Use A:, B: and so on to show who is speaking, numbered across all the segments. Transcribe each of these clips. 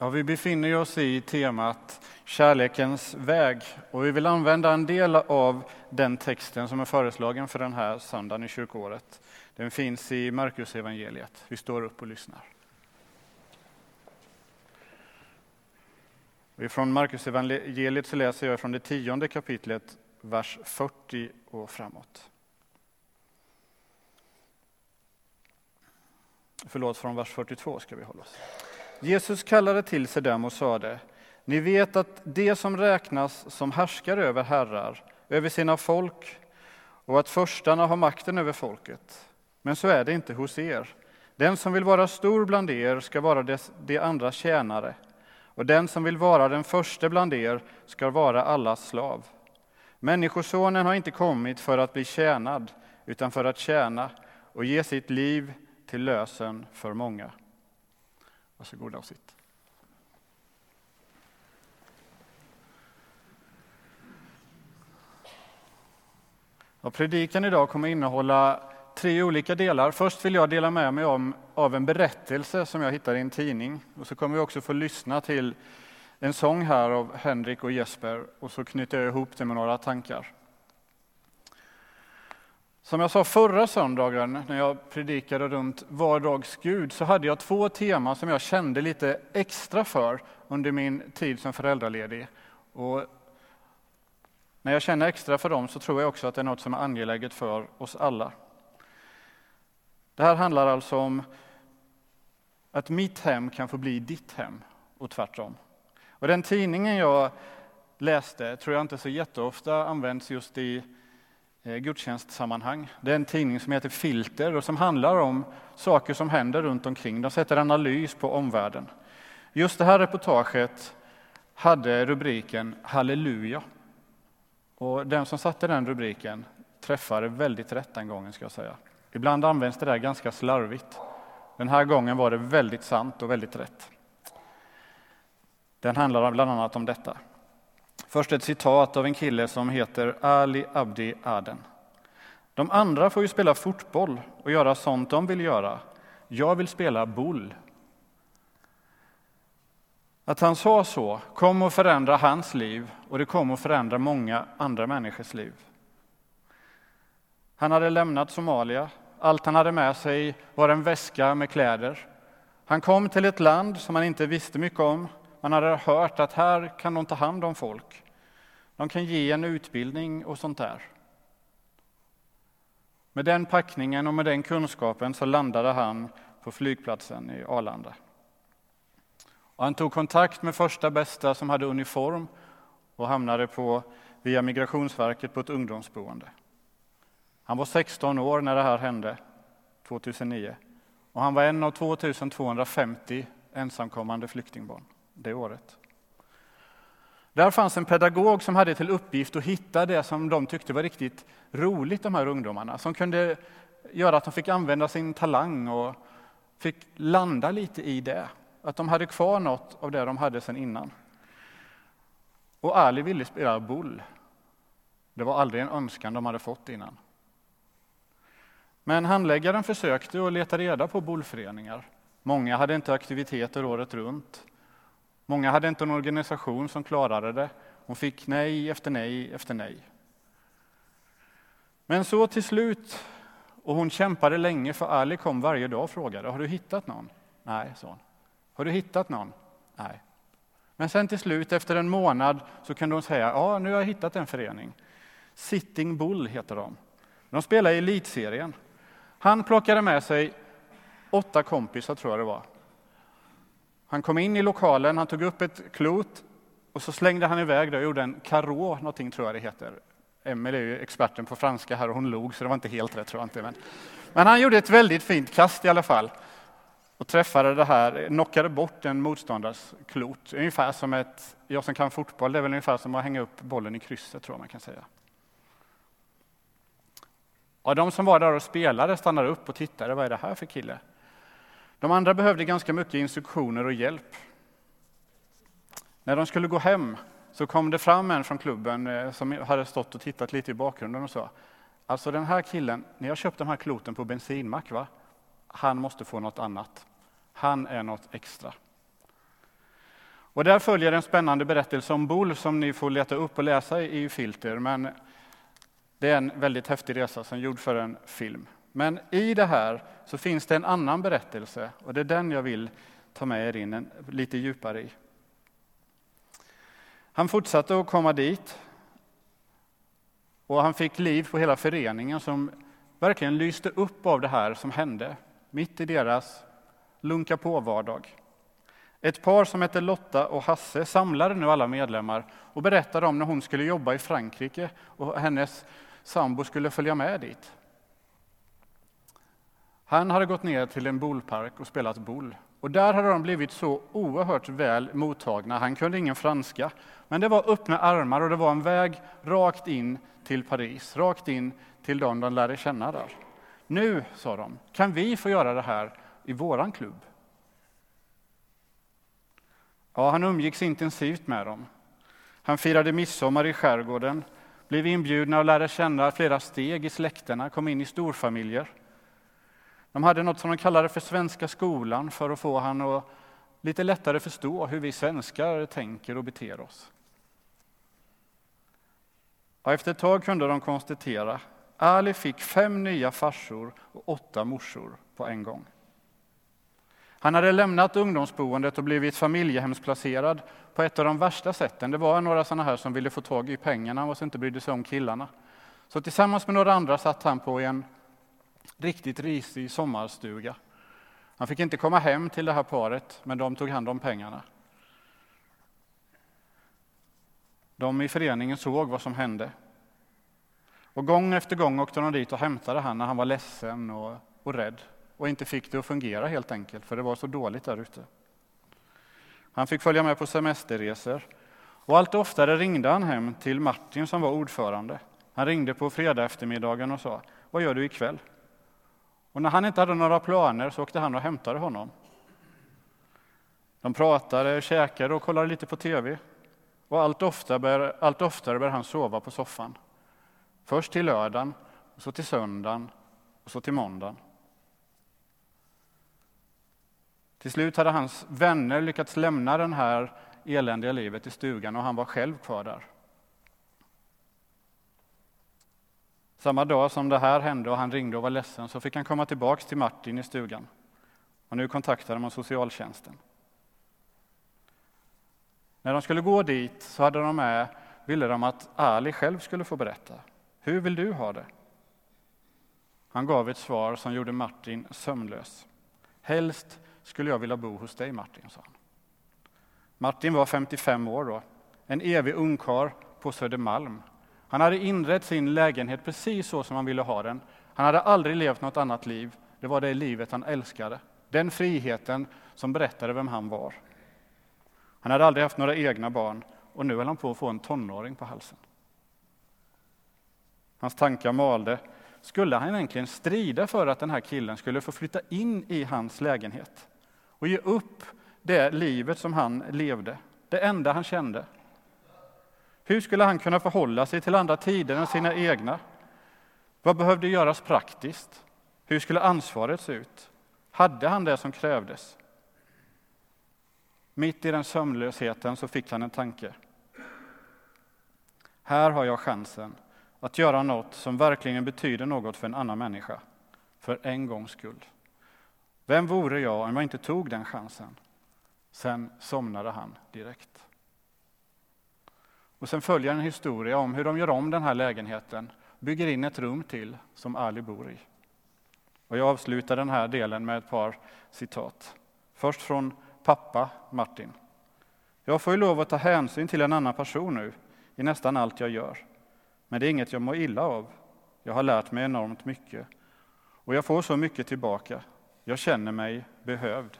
A: Ja, vi befinner oss i temat Kärlekens väg och vi vill använda en del av den texten som är föreslagen för den här söndagen i kyrkåret. Den finns i Markus evangeliet. Vi står upp och lyssnar. Från Markus evangeliet så läser jag från det tionde kapitlet, vers 40 och framåt. Förlåt, från vers 42 ska vi hålla oss. Jesus kallade till sig dem och sade, ni vet att det som räknas som härskar över herrar, över sina folk, och att förstarna har makten över folket. Men så är det inte hos er. Den som vill vara stor bland er ska vara de, de andra tjänare, och den som vill vara den första bland er ska vara allas slav. Människosonen har inte kommit för att bli tjänad, utan för att tjäna och ge sitt liv till lösen för många. Varsågoda och sitt. Och predikan idag kommer innehålla tre olika delar. Först vill jag dela med mig om, av en berättelse som jag hittade i en tidning. Och så kommer vi också få lyssna till en sång här av Henrik och Jesper och så knyter jag ihop det med några tankar. Som jag sa förra söndagen när jag predikade runt vardagsgud så hade jag två teman som jag kände lite extra för under min tid som föräldraledig. Och när jag känner extra för dem så tror jag också att det är något som är angeläget för oss alla. Det här handlar alltså om att mitt hem kan få bli ditt hem och tvärtom. Och den tidningen jag läste tror jag inte så jätteofta används just i Eh, gudstjänstsammanhang. Det är en tidning som heter Filter och som handlar om saker som händer runt omkring. De sätter analys på omvärlden. Just det här reportaget hade rubriken Halleluja. Och den som satte den rubriken träffade väldigt rätt den gången, ska jag säga. Ibland används det där ganska slarvigt. Den här gången var det väldigt sant och väldigt rätt. Den handlar bland annat om detta. Först ett citat av en kille som heter Ali Abdi Aden. De andra får ju spela fotboll och göra sånt de vill göra. Jag vill spela boll. Att han sa så kom att förändra hans liv och det kom att förändra många andra människors liv. Han hade lämnat Somalia. Allt han hade med sig var en väska med kläder. Han kom till ett land som han inte visste mycket om, man hade hört att här kan de ta hand om folk. De kan ge en utbildning och sånt där. Med den packningen och med den kunskapen så landade han på flygplatsen i Arlanda. Och han tog kontakt med första bästa som hade uniform och hamnade på, via Migrationsverket på ett ungdomsboende. Han var 16 år när det här hände, 2009. Och han var en av 2250 ensamkommande flyktingbarn det året. Där fanns en pedagog som hade till uppgift att hitta det som de tyckte var riktigt roligt, de här ungdomarna, som kunde göra att de fick använda sin talang och fick landa lite i det. Att de hade kvar något av det de hade sedan innan. Och Ali ville spela boll. Det var aldrig en önskan de hade fått innan. Men handläggaren försökte att leta reda på bollföreningar. Många hade inte aktiviteter året runt. Många hade inte en organisation som klarade det. Hon fick nej efter nej efter nej. Men så till slut, och hon kämpade länge för Ali kom varje dag och frågade, har du hittat någon? Nej, sa hon. Har du hittat någon? Nej. Men sen till slut, efter en månad, så kunde hon säga, ja, nu har jag hittat en förening. Sitting Bull heter de. De spelar i elitserien. Han plockade med sig åtta kompisar, tror jag det var, han kom in i lokalen, han tog upp ett klot och så slängde han iväg det och gjorde en karå, någonting tror jag det heter. Emelie är ju experten på franska här och hon log så det var inte helt rätt tror jag inte. Men, men han gjorde ett väldigt fint kast i alla fall och träffade det här, knockade bort en motståndares klot. Ungefär som ett, jag som kan fotboll, det är väl ungefär som att hänga upp bollen i krysset tror jag man kan säga. Och de som var där och spelade stannade upp och tittade, vad är det här för kille? De andra behövde ganska mycket instruktioner och hjälp. När de skulle gå hem så kom det fram en från klubben eh, som hade stått och tittat lite i bakgrunden och sa Alltså den här killen, ni har köpt de här kloten på bensinmack va? Han måste få något annat. Han är något extra. Och där följer en spännande berättelse om Bull som ni får leta upp och läsa i Filter. Men det är en väldigt häftig resa som gjord för en film. Men i det här så finns det en annan berättelse och det är den jag vill ta med er in en, lite djupare i. Han fortsatte att komma dit och han fick liv på hela föreningen som verkligen lyste upp av det här som hände mitt i deras lunka på-vardag. Ett par som hette Lotta och Hasse samlade nu alla medlemmar och berättade om när hon skulle jobba i Frankrike och hennes sambo skulle följa med dit. Han hade gått ner till en bolpark och spelat boll. Och där hade de blivit så oerhört väl mottagna. Han kunde ingen franska, men det var öppna armar och det var en väg rakt in till Paris, rakt in till dem de lärde känna där. Nu, sa de, kan vi få göra det här i våran klubb. Ja, han umgicks intensivt med dem. Han firade midsommar i skärgården, blev inbjudna och lärde känna flera steg i släkterna, kom in i storfamiljer. De hade något som de kallade för Svenska skolan för att få han att lite lättare förstå hur vi svenskar tänker och beter oss. Och efter ett tag kunde de konstatera Ali fick fem nya farsor och åtta morsor på en gång. Han hade lämnat ungdomsboendet och blivit familjehemsplacerad på ett av de värsta sätten. Det var några sådana här som ville få tag i pengarna och inte brydde sig om killarna. Så tillsammans med några andra satt han på en riktigt risig sommarstuga. Han fick inte komma hem till det här paret, men de tog hand om pengarna. De i föreningen såg vad som hände. Och gång efter gång åkte de dit och hämtade han när han var ledsen och, och rädd och inte fick det att fungera helt enkelt, för det var så dåligt där ute. Han fick följa med på semesterresor och allt oftare ringde han hem till Martin som var ordförande. Han ringde på fredag eftermiddagen och sa, vad gör du ikväll? Och när han inte hade några planer så åkte han och hämtade honom. De pratade, käkade och kollade lite på tv. Och allt oftare, bör, allt oftare började han sova på soffan. Först till lördagen, och så till söndagen och så till måndagen. Till slut hade hans vänner lyckats lämna det här eländiga livet i stugan och han var själv kvar där. Samma dag som det här hände och han ringde och var ledsen så fick han komma tillbaks till Martin i stugan. Och nu kontaktade man socialtjänsten. När de skulle gå dit så hade de med, ville de att Ali själv skulle få berätta. Hur vill du ha det? Han gav ett svar som gjorde Martin sömnlös. Helst skulle jag vilja bo hos dig, Martin, sa han. Martin var 55 år då, en evig ungkarl på Södermalm han hade inrett sin lägenhet precis så som han ville ha den. Han hade aldrig levt något annat liv. Det var det livet han älskade. Den friheten som berättade vem han var. Han hade aldrig haft några egna barn och nu höll han på att få en tonåring på halsen. Hans tankar malde. Skulle han egentligen strida för att den här killen skulle få flytta in i hans lägenhet och ge upp det livet som han levde, det enda han kände? Hur skulle han kunna förhålla sig till andra tider än sina egna? Vad behövde göras praktiskt? Hur skulle ansvaret se ut? Hade han det som krävdes? Mitt i den sömnlösheten så fick han en tanke. Här har jag chansen att göra något som verkligen betyder något för en annan människa, för en gångs skull. Vem vore jag om jag inte tog den chansen? Sen somnade han direkt. Och sen följer en historia om hur de gör om den här lägenheten, bygger in ett rum till som Ali bor i. Och jag avslutar den här delen med ett par citat. Först från pappa Martin. Jag får ju lov att ta hänsyn till en annan person nu i nästan allt jag gör. Men det är inget jag mår illa av. Jag har lärt mig enormt mycket. Och jag får så mycket tillbaka. Jag känner mig behövd.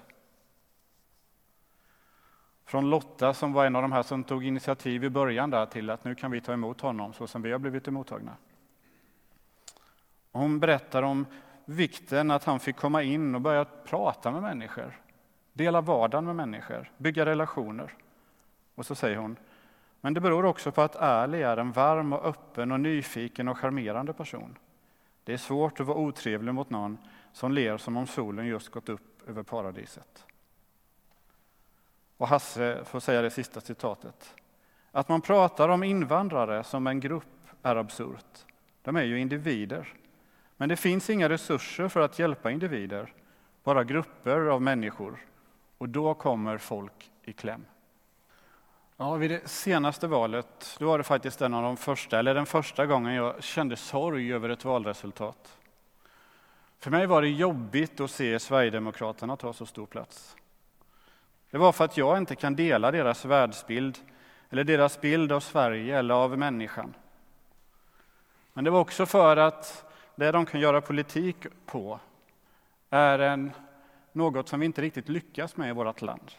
A: Från Lotta som var en av de här som tog initiativ i början där till att nu kan vi ta emot honom så som vi har blivit emottagna. Hon berättar om vikten att han fick komma in och börja prata med människor, dela vardagen med människor, bygga relationer. Och så säger hon, men det beror också på att Ali är en varm och öppen och nyfiken och charmerande person. Det är svårt att vara otrevlig mot någon som ler som om solen just gått upp över paradiset. Och Hasse får säga det sista citatet. Att man pratar om invandrare som en grupp är absurt. De är ju individer. Men det finns inga resurser för att hjälpa individer, bara grupper av människor. Och då kommer folk i kläm. Ja, vid det senaste valet då var det faktiskt en av de första, eller den första gången jag kände sorg över ett valresultat. För mig var det jobbigt att se Sverigedemokraterna ta så stor plats. Det var för att jag inte kan dela deras världsbild eller deras bild av Sverige eller av människan. Men det var också för att det de kan göra politik på är en, något som vi inte riktigt lyckas med i vårt land.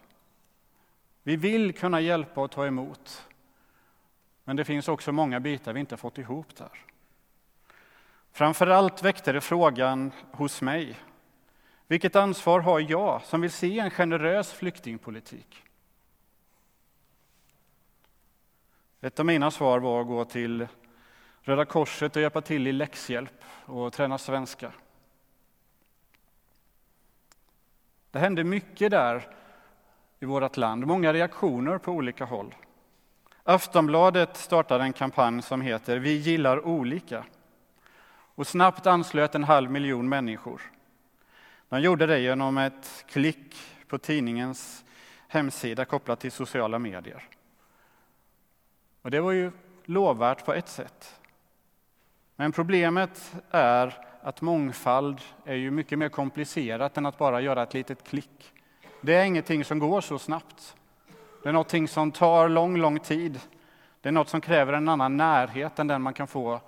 A: Vi vill kunna hjälpa och ta emot, men det finns också många bitar vi inte fått ihop där. Framför allt väckte det frågan hos mig. Vilket ansvar har jag som vill se en generös flyktingpolitik? Ett av mina svar var att gå till Röda Korset och hjälpa till i läxhjälp och träna svenska. Det hände mycket där i vårt land, många reaktioner på olika håll. Aftonbladet startade en kampanj som heter Vi gillar olika och snabbt anslöt en halv miljon människor. De gjorde det genom ett klick på tidningens hemsida kopplat till sociala medier. Och det var ju lovvärt på ett sätt. Men problemet är att mångfald är ju mycket mer komplicerat än att bara göra ett litet klick. Det är ingenting som går så snabbt. Det är någonting som tar lång, lång tid. Det är något som kräver en annan närhet än den man kan få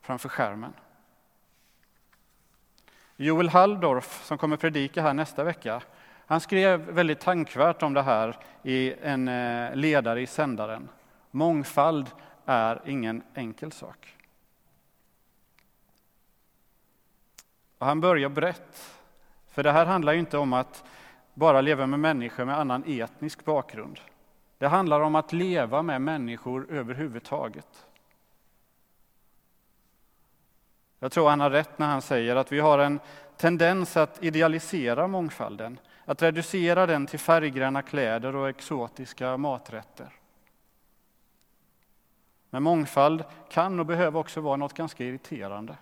A: framför skärmen. Joel Halldorf, som kommer predika här nästa vecka, han skrev väldigt tankvärt om det här i en eh, ledare i Sändaren. Mångfald är ingen enkel sak. Och han börjar brett, för det här handlar inte om att bara leva med människor med annan etnisk bakgrund. Det handlar om att leva med människor överhuvudtaget. Jag tror han har rätt när han säger att vi har en tendens att idealisera mångfalden, att reducera den till färggranna kläder och exotiska maträtter. Men mångfald kan och behöver också vara något ganska irriterande.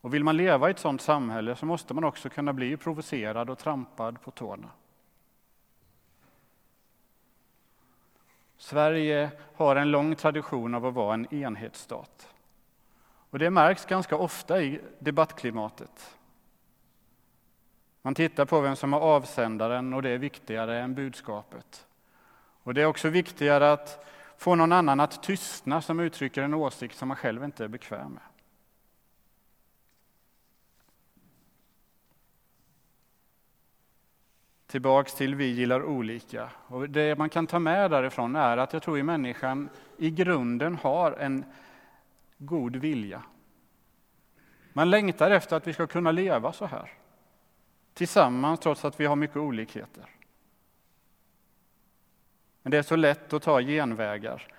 A: Och vill man leva i ett sådant samhälle så måste man också kunna bli provocerad och trampad på tårna. Sverige har en lång tradition av att vara en enhetsstat. Och det märks ganska ofta i debattklimatet. Man tittar på vem som är avsändaren och det är viktigare än budskapet. Och det är också viktigare att få någon annan att tystna som uttrycker en åsikt som man själv inte är bekväm med. Tillbaks till vi gillar olika. Och det man kan ta med därifrån är att jag tror att människan i grunden har en god vilja. Man längtar efter att vi ska kunna leva så här tillsammans trots att vi har mycket olikheter. Men det är så lätt att ta genvägar.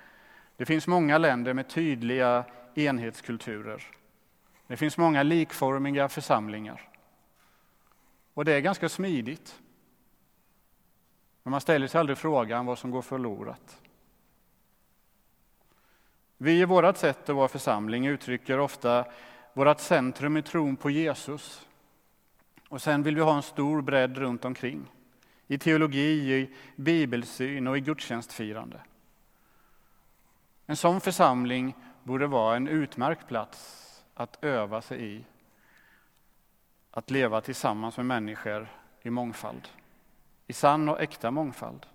A: Det finns många länder med tydliga enhetskulturer. Det finns många likformiga församlingar. Och det är ganska smidigt. Men man ställer sig aldrig frågan vad som går förlorat. Vi i vårt sätt att vara församling uttrycker ofta vårt centrum i tron på Jesus. Och sen vill vi ha en stor bredd runt omkring. I teologi, i bibelsyn och i gudstjänstfirande. En sån församling borde vara en utmärkt plats att öva sig i. Att leva tillsammans med människor i mångfald. I sann och äkta mångfald.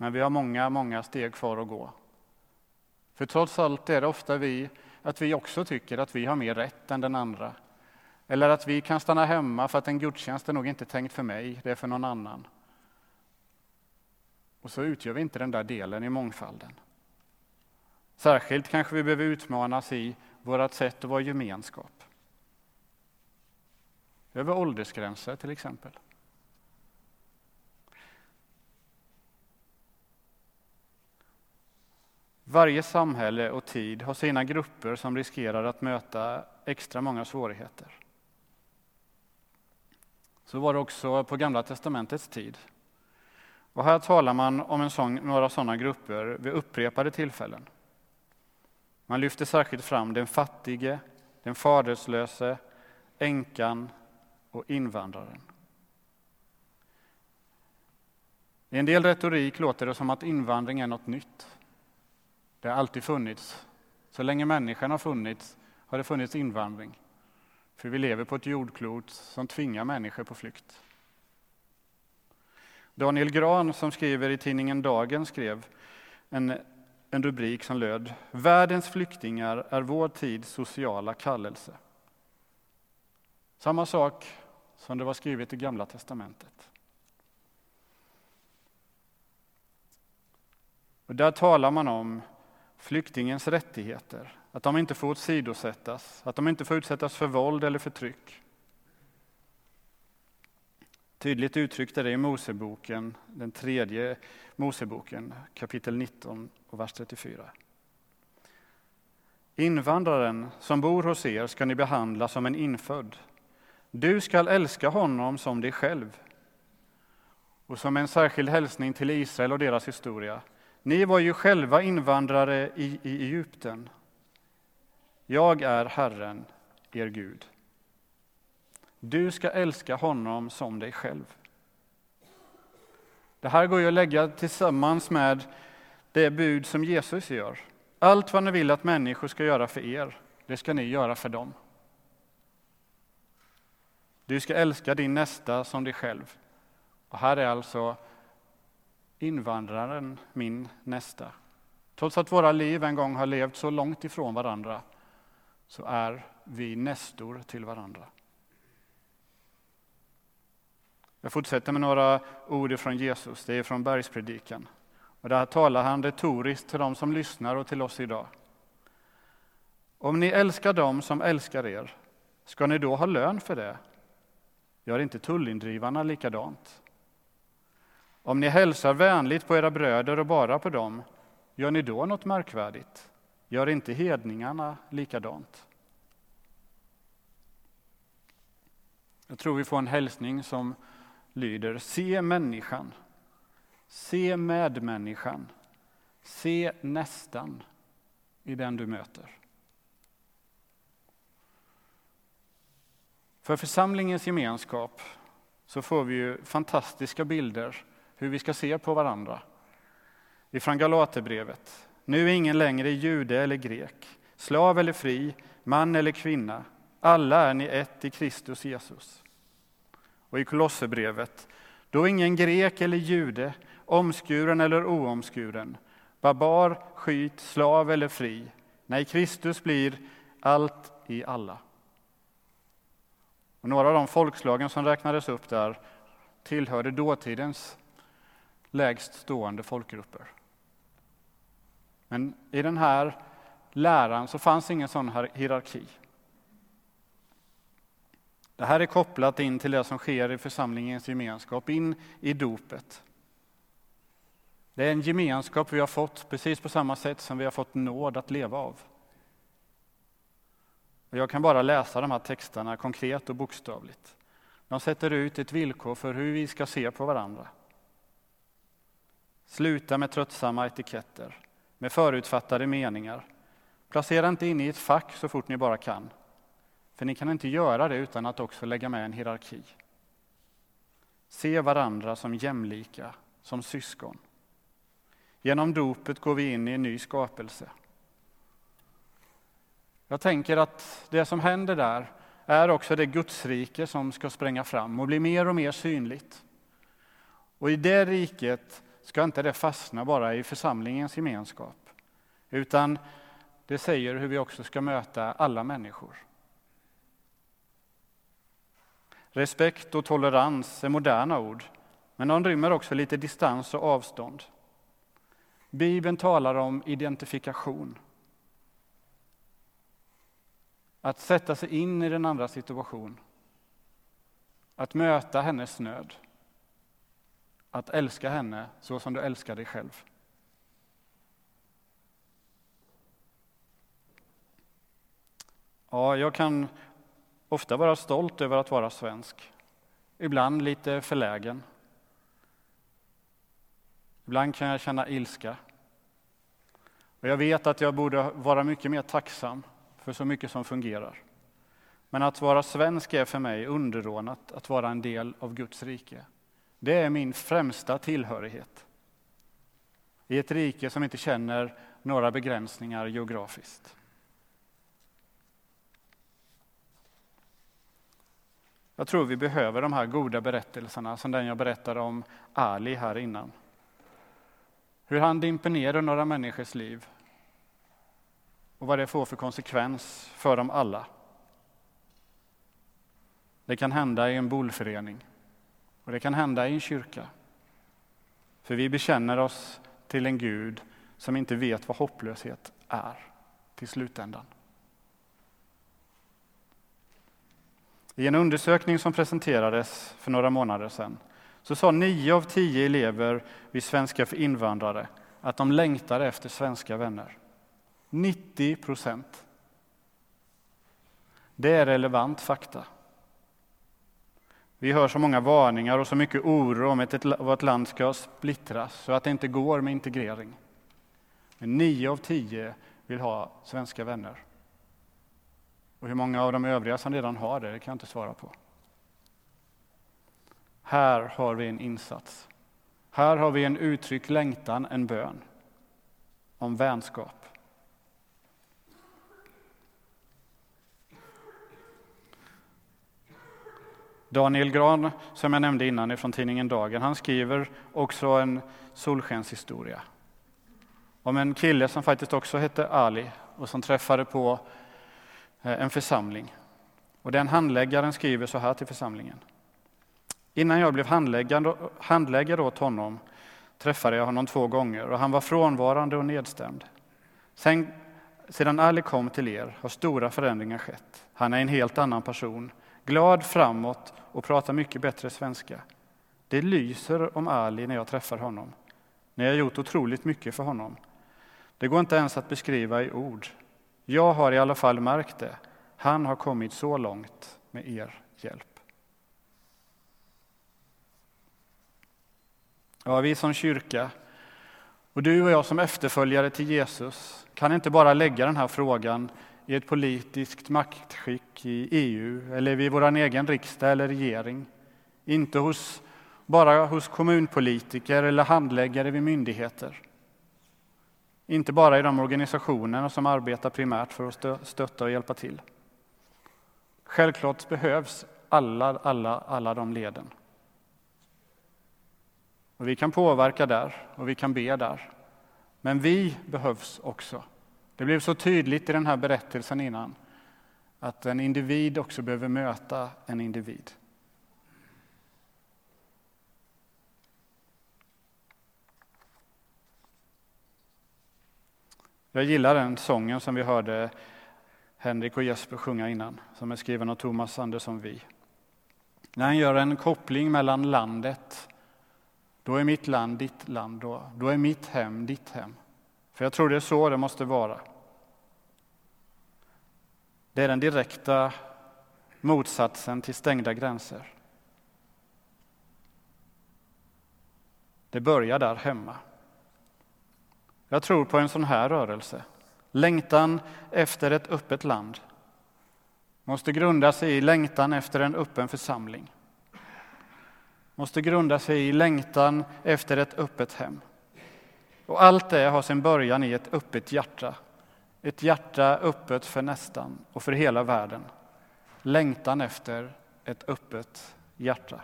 A: Men vi har många, många steg kvar att gå. För trots allt är det ofta vi, att vi också tycker att vi har mer rätt än den andra. Eller att vi kan stanna hemma för att en gudstjänst är nog inte tänkt för mig, det är för någon annan. Och så utgör vi inte den där delen i mångfalden. Särskilt kanske vi behöver utmanas i vårt sätt att vara gemenskap. Över åldersgränser till exempel. Varje samhälle och tid har sina grupper som riskerar att möta extra många svårigheter. Så var det också på Gamla testamentets tid. Och här talar man om en sån, några sådana grupper vid upprepade tillfällen. Man lyfter särskilt fram den fattige, den faderslöse, änkan och invandraren. I en del retorik låter det som att invandring är något nytt. Det har alltid funnits. Så länge människan har funnits har det funnits invandring. För vi lever på ett jordklot som tvingar människor på flykt. Daniel Gran som skriver i tidningen Dagen skrev en, en rubrik som löd Världens flyktingar är vår tids sociala kallelse. Samma sak som det var skrivet i Gamla testamentet. Och där talar man om flyktingens rättigheter, att de inte får åsidosättas, att de inte får utsättas för våld eller förtryck. Tydligt uttryckt är det i Moseboken, den tredje Moseboken, kapitel 19 och vers 34. Invandraren som bor hos er ska ni behandla som en infödd. Du skall älska honom som dig själv. Och som en särskild hälsning till Israel och deras historia. Ni var ju själva invandrare i, i Egypten. Jag är Herren, er Gud. Du ska älska honom som dig själv. Det här går ju att lägga tillsammans med det bud som Jesus gör. Allt vad ni vill att människor ska göra för er, det ska ni göra för dem. Du ska älska din nästa som dig själv. Och här är alltså invandraren min nästa. Trots att våra liv en gång har levt så långt ifrån varandra så är vi nästor till varandra. Jag fortsätter med några ord från Jesus, det är från bergspredikan. Och där talar han retoriskt till de som lyssnar och till oss idag. Om ni älskar dem som älskar er, ska ni då ha lön för det? Gör inte tullindrivarna likadant? Om ni hälsar vänligt på era bröder och bara på dem, gör ni då något märkvärdigt? Gör inte hedningarna likadant? Jag tror vi får en hälsning som lyder Se människan, se medmänniskan, se nästan i den du möter. För församlingens gemenskap så får vi ju fantastiska bilder hur vi ska se på varandra. Ifrån Galaterbrevet. Nu är ingen längre jude eller grek, slav eller fri, man eller kvinna. Alla är ni ett i Kristus Jesus. Och i Kolosserbrevet. Då ingen grek eller jude, omskuren eller oomskuren, barbar, skyt, slav eller fri. Nej, Kristus blir allt i alla. Och några av de folkslagen som räknades upp där tillhörde dåtidens lägst stående folkgrupper. Men i den här läran så fanns ingen sån hierarki. Det här är kopplat in till det som sker i församlingens gemenskap, in i dopet. Det är en gemenskap vi har fått precis på samma sätt som vi har fått nåd att leva av. Och jag kan bara läsa de här texterna konkret och bokstavligt. De sätter ut ett villkor för hur vi ska se på varandra. Sluta med tröttsamma etiketter, med förutfattade meningar. Placera inte in i ett fack så fort ni bara kan. För ni kan inte göra det utan att också lägga med en hierarki. Se varandra som jämlika, som syskon. Genom dopet går vi in i en ny skapelse. Jag tänker att det som händer där är också det Gudsrike som ska spränga fram och bli mer och mer synligt. Och i det riket ska inte det fastna bara i församlingens gemenskap, utan det säger hur vi också ska möta alla människor. Respekt och tolerans är moderna ord, men de rymmer också lite distans och avstånd. Bibeln talar om identifikation. Att sätta sig in i den andra situation. Att möta hennes nöd. Att älska henne så som du älskar dig själv. Ja, jag kan ofta vara stolt över att vara svensk. ibland lite förlägen. Ibland kan jag känna ilska. Och jag vet att jag borde vara mycket mer tacksam för så mycket som fungerar. Men att vara svensk är för mig underordnat att vara en del av Guds rike. Det är min främsta tillhörighet. I ett rike som inte känner några begränsningar geografiskt. Jag tror vi behöver de här goda berättelserna som den jag berättade om Ali här innan. Hur han dimper ner i några människors liv och vad det får för konsekvens för dem alla. Det kan hända i en bolförening och det kan hända i en kyrka. För vi bekänner oss till en Gud som inte vet vad hopplöshet är till slutändan. I en undersökning som presenterades för några månader sedan så sa nio av tio elever vid Svenska för invandrare att de längtar efter svenska vänner. 90 procent. Det är relevant fakta. Vi hör så många varningar och så mycket oro om att vårt land ska splittras så att det inte går med integrering. Men nio av tio vill ha svenska vänner. Och hur många av de övriga som redan har det, det kan jag inte svara på. Här har vi en insats. Här har vi en uttryckt längtan, en bön om vänskap. Daniel Gran, som jag nämnde innan från tidningen Dagen, han skriver också en solskenshistoria om en kille som faktiskt också hette Ali och som träffade på eh, en församling. Och den handläggaren skriver så här till församlingen. Innan jag blev handläggare, handläggare åt honom träffade jag honom två gånger och han var frånvarande och nedstämd. Sen, sedan Ali kom till er har stora förändringar skett. Han är en helt annan person, glad framåt och pratar mycket bättre svenska. Det lyser om Ali när jag träffar honom. Ni har gjort otroligt mycket för honom. Det går inte ens att beskriva i ord. Jag har i alla fall märkt det. Han har kommit så långt med er hjälp. Ja, vi som kyrka och du och jag som efterföljare till Jesus kan inte bara lägga den här frågan i ett politiskt maktskick i EU eller vid vår egen riksdag eller regering. Inte hos, bara hos kommunpolitiker eller handläggare vid myndigheter. Inte bara i de organisationer som arbetar primärt för att stötta och hjälpa till. Självklart behövs alla, alla, alla de leden. Och vi kan påverka där och vi kan be där. Men vi behövs också. Det blev så tydligt i den här berättelsen innan att en individ också behöver möta en individ. Jag gillar den sången som vi hörde Henrik och Jesper sjunga innan, som är skriven av Thomas Andersson Vi. När han gör en koppling mellan landet, då är mitt land ditt land, då, då är mitt hem ditt hem. För jag tror det är så det måste vara. Det är den direkta motsatsen till stängda gränser. Det börjar där hemma. Jag tror på en sån här rörelse. Längtan efter ett öppet land måste grunda sig i längtan efter en öppen församling. Måste grunda sig i längtan efter ett öppet hem. Och allt det har sin början i ett öppet hjärta. Ett hjärta öppet för nästan och för hela världen. Längtan efter ett öppet hjärta.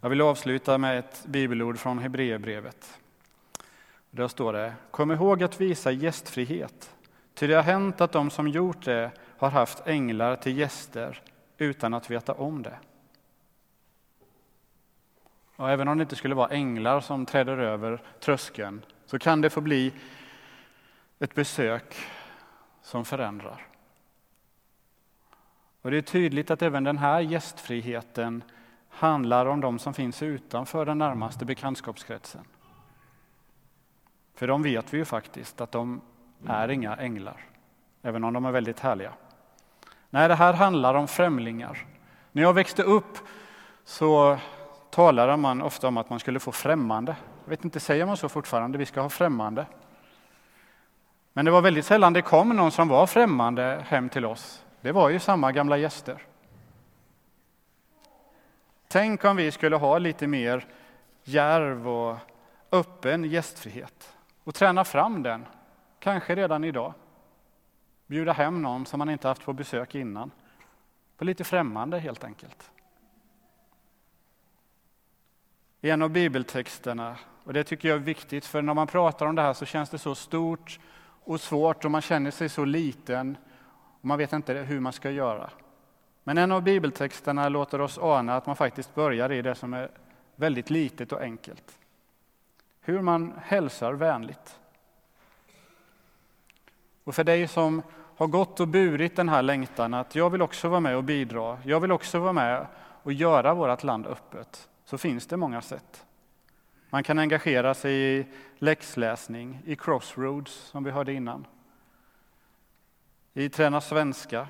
A: Jag vill avsluta med ett bibelord från Hebreerbrevet. Där står det, kom ihåg att visa gästfrihet, ty det har hänt att de som gjort det har haft änglar till gäster utan att veta om det. Och även om det inte skulle vara änglar som träder över tröskeln så kan det få bli ett besök som förändrar. Och Det är tydligt att även den här gästfriheten handlar om de som finns utanför den närmaste bekantskapskretsen. För de vet vi ju faktiskt att de är inga änglar, även om de är väldigt härliga. Nej, det här handlar om främlingar. När jag växte upp så talade man ofta om att man skulle få främmande. Jag vet inte, säger man så fortfarande? Vi ska ha främmande. Men det var väldigt sällan det kom någon som var främmande hem till oss. Det var ju samma gamla gäster. Tänk om vi skulle ha lite mer järv och öppen gästfrihet och träna fram den, kanske redan idag. Bjuda hem någon som man inte haft på besök innan. På lite främmande helt enkelt. I en av bibeltexterna, och det tycker jag är viktigt för när man pratar om det här så känns det så stort och svårt och man känner sig så liten och man vet inte hur man ska göra. Men en av bibeltexterna låter oss ana att man faktiskt börjar i det som är väldigt litet och enkelt. Hur man hälsar vänligt. Och för dig som har gått och burit den här längtan att jag vill också vara med och bidra, jag vill också vara med och göra vårt land öppet, så finns det många sätt. Man kan engagera sig i läxläsning, i Crossroads som vi hörde innan, i Träna svenska,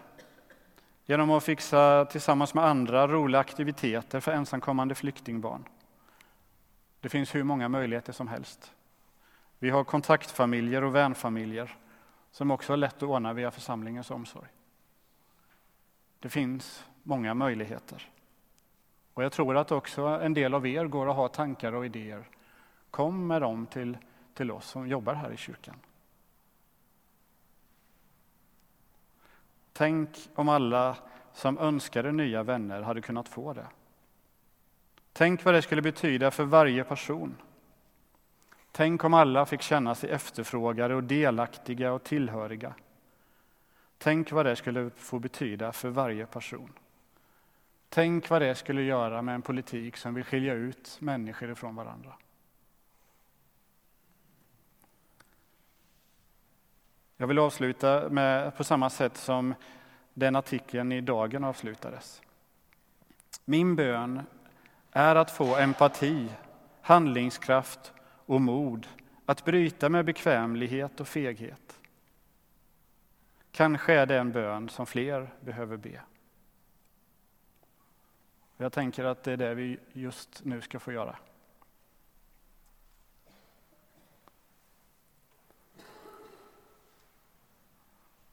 A: genom att fixa tillsammans med andra roliga aktiviteter för ensamkommande flyktingbarn. Det finns hur många möjligheter som helst. Vi har kontaktfamiljer och vänfamiljer som också är lätt att ordna via församlingens omsorg. Det finns många möjligheter. Och jag tror att också en del av er går att ha tankar och idéer. Kom med dem till, till oss som jobbar här i kyrkan. Tänk om alla som önskade nya vänner hade kunnat få det. Tänk vad det skulle betyda för varje person. Tänk om alla fick känna sig efterfrågade och delaktiga och tillhöriga. Tänk vad det skulle få betyda för varje person. Tänk vad det skulle göra med en politik som vill skilja ut människor ifrån varandra. Jag vill avsluta med, på samma sätt som den artikeln i Dagen avslutades. Min bön är att få empati, handlingskraft och mod att bryta med bekvämlighet och feghet. Kanske är det en bön som fler behöver be. Jag tänker att det är det vi just nu ska få göra.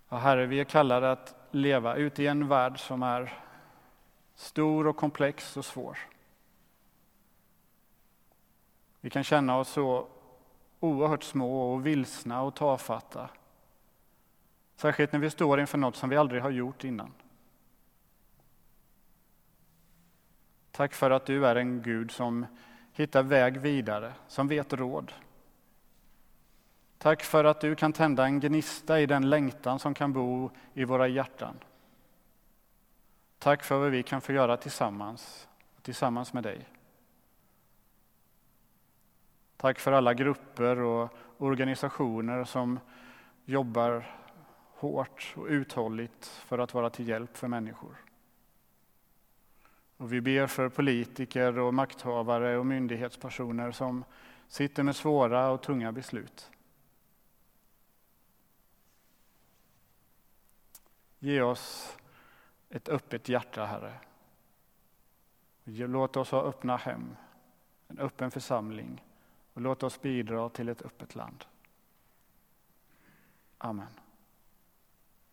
A: Ja, herre, vi är kallade att leva ute i en värld som är stor och komplex och svår. Vi kan känna oss så oerhört små och vilsna och tafatta. Särskilt när vi står inför något som vi aldrig har gjort innan. Tack för att du är en Gud som hittar väg vidare, som vet råd. Tack för att du kan tända en gnista i den längtan som kan bo i våra hjärtan. Tack för vad vi kan få göra tillsammans, tillsammans med dig. Tack för alla grupper och organisationer som jobbar hårt och uthålligt för att vara till hjälp för människor. Och vi ber för politiker och makthavare och myndighetspersoner som sitter med svåra och tunga beslut. Ge oss ett öppet hjärta, Herre. Låt oss ha öppna hem, en öppen församling och låt oss bidra till ett öppet land. Amen.